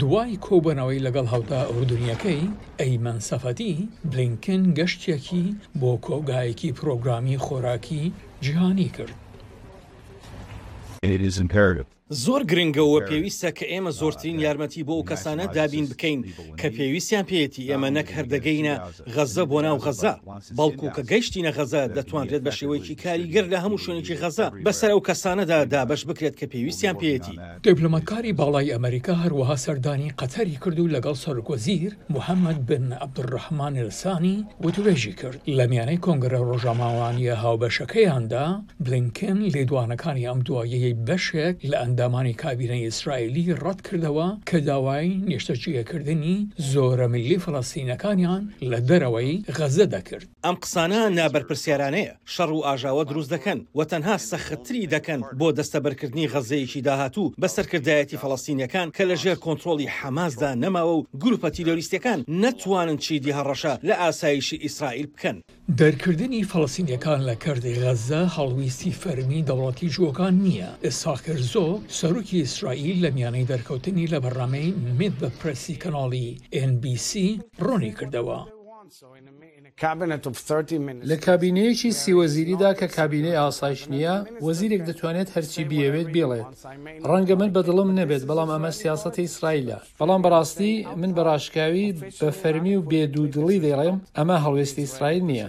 دوای کۆبوونەوەی لەگەڵ هاوتا ئوردنییەکەی ئەیمەن سەفەدی، بلینکن گەشتێکی بۆ کۆگایەکی پرۆگرامی خۆراکی جیهانی کرد. زۆر گرنگە و پێویستە کە ئێمە زۆرترین یارمەتی بۆ ئەو کەسانە دابین بکەین کە پێویستیان پێیەتی، ئێمە نەک هەر دەگەینە غەززە بۆ ناو غەززە، بەڵکو کە گەیشتینە غەززە دەتوانرێت بە شێوەیەکی کاریگەر لە هەموو شوێنێکی غەززە بەسەر ئەو کەسانەدا دابەش بکرێت کە پێویستیان پێیەتی. دیپلۆماتکاری باڵای ئەمەریکا هەروەها سەردانی قەتەری کرد و لەگەڵ سەرۆکوەزیر محەمەد بن عەبدولڕەحمان ئەلسانی وتووێژی کرد. لە میانەی کۆنگرە ڕۆژاماوانییە هاوبەشەکەیاندا، بلینکن لێدوانەکانی ئەم دواییەی بەشێک لە ئەندامانی کابینەی ئیسرائیلی ڕەت کردەوە کە داوای نیشتەجێکردنی زۆرەملی فەلەستینییەکانیان لە دەرەوەی غەززە دەکرد. ئەم قسانە نابەرپرسیارانەیە شەڕ و ئاژاوە دروست دەکەن و تەنها سەختتری دەکەن بۆ دەستەبەرکردنی غەزەیەکی داهاتوو بە سەرکردایەتی فەلەستینیەکان کە لەژێر کۆنترۆڵی حەماسدا نەماوە و گروپە تیرۆریستیەکان نەتوانن چیدی هەڕەشە لە ئاسایشی ئیسرائیل بکەن. دەرکردنی فەلەستینیەکان لە کەرتی غەزە هەڵویستی فەرمی دەوڵەتی جووەکان نییە، ئیسحاق هێرزۆگ، سەرۆکی ئیسرائیل لە میانەی دەرکەوتنی لە بەرنامەی Meet the Press ی کەناڵی ئێن بی سی ڕوونیکردەوە، لە کابینەیەکی سی وەزیریدا کە کابینەی ئاسایش نییە، وەزیرێک دەتوانێت هەرچی بیەوێت بیڵێت. ڕەنگە من بە دڵم نەبێت، بەڵام ئەمە سیاسەتی ئیسرائیلە. بەڵام بەڕاستی، من بە ڕاشکاوی، بە فەرمی و بێ دوودڵی دەیڵێم، ئەمە هەڵوێستی ئیسرائیل نییە.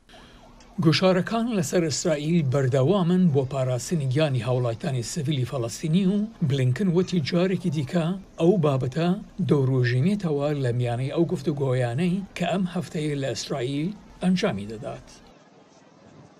گوشارەکان لەسەر ئیسرائیل بەردەوامن بۆ پاراستنی گیانی هاوڵاتیانی سڤیلی فەڵەستینی و بلینکن وتی جارێکی دیکە ئەو بابەتە دەوروژێنێتەوە لە میانەی ئەو گفتوگۆیانەی کە ئەم هەفتەیە لە ئیسرائیل ئەنجامی دەدات.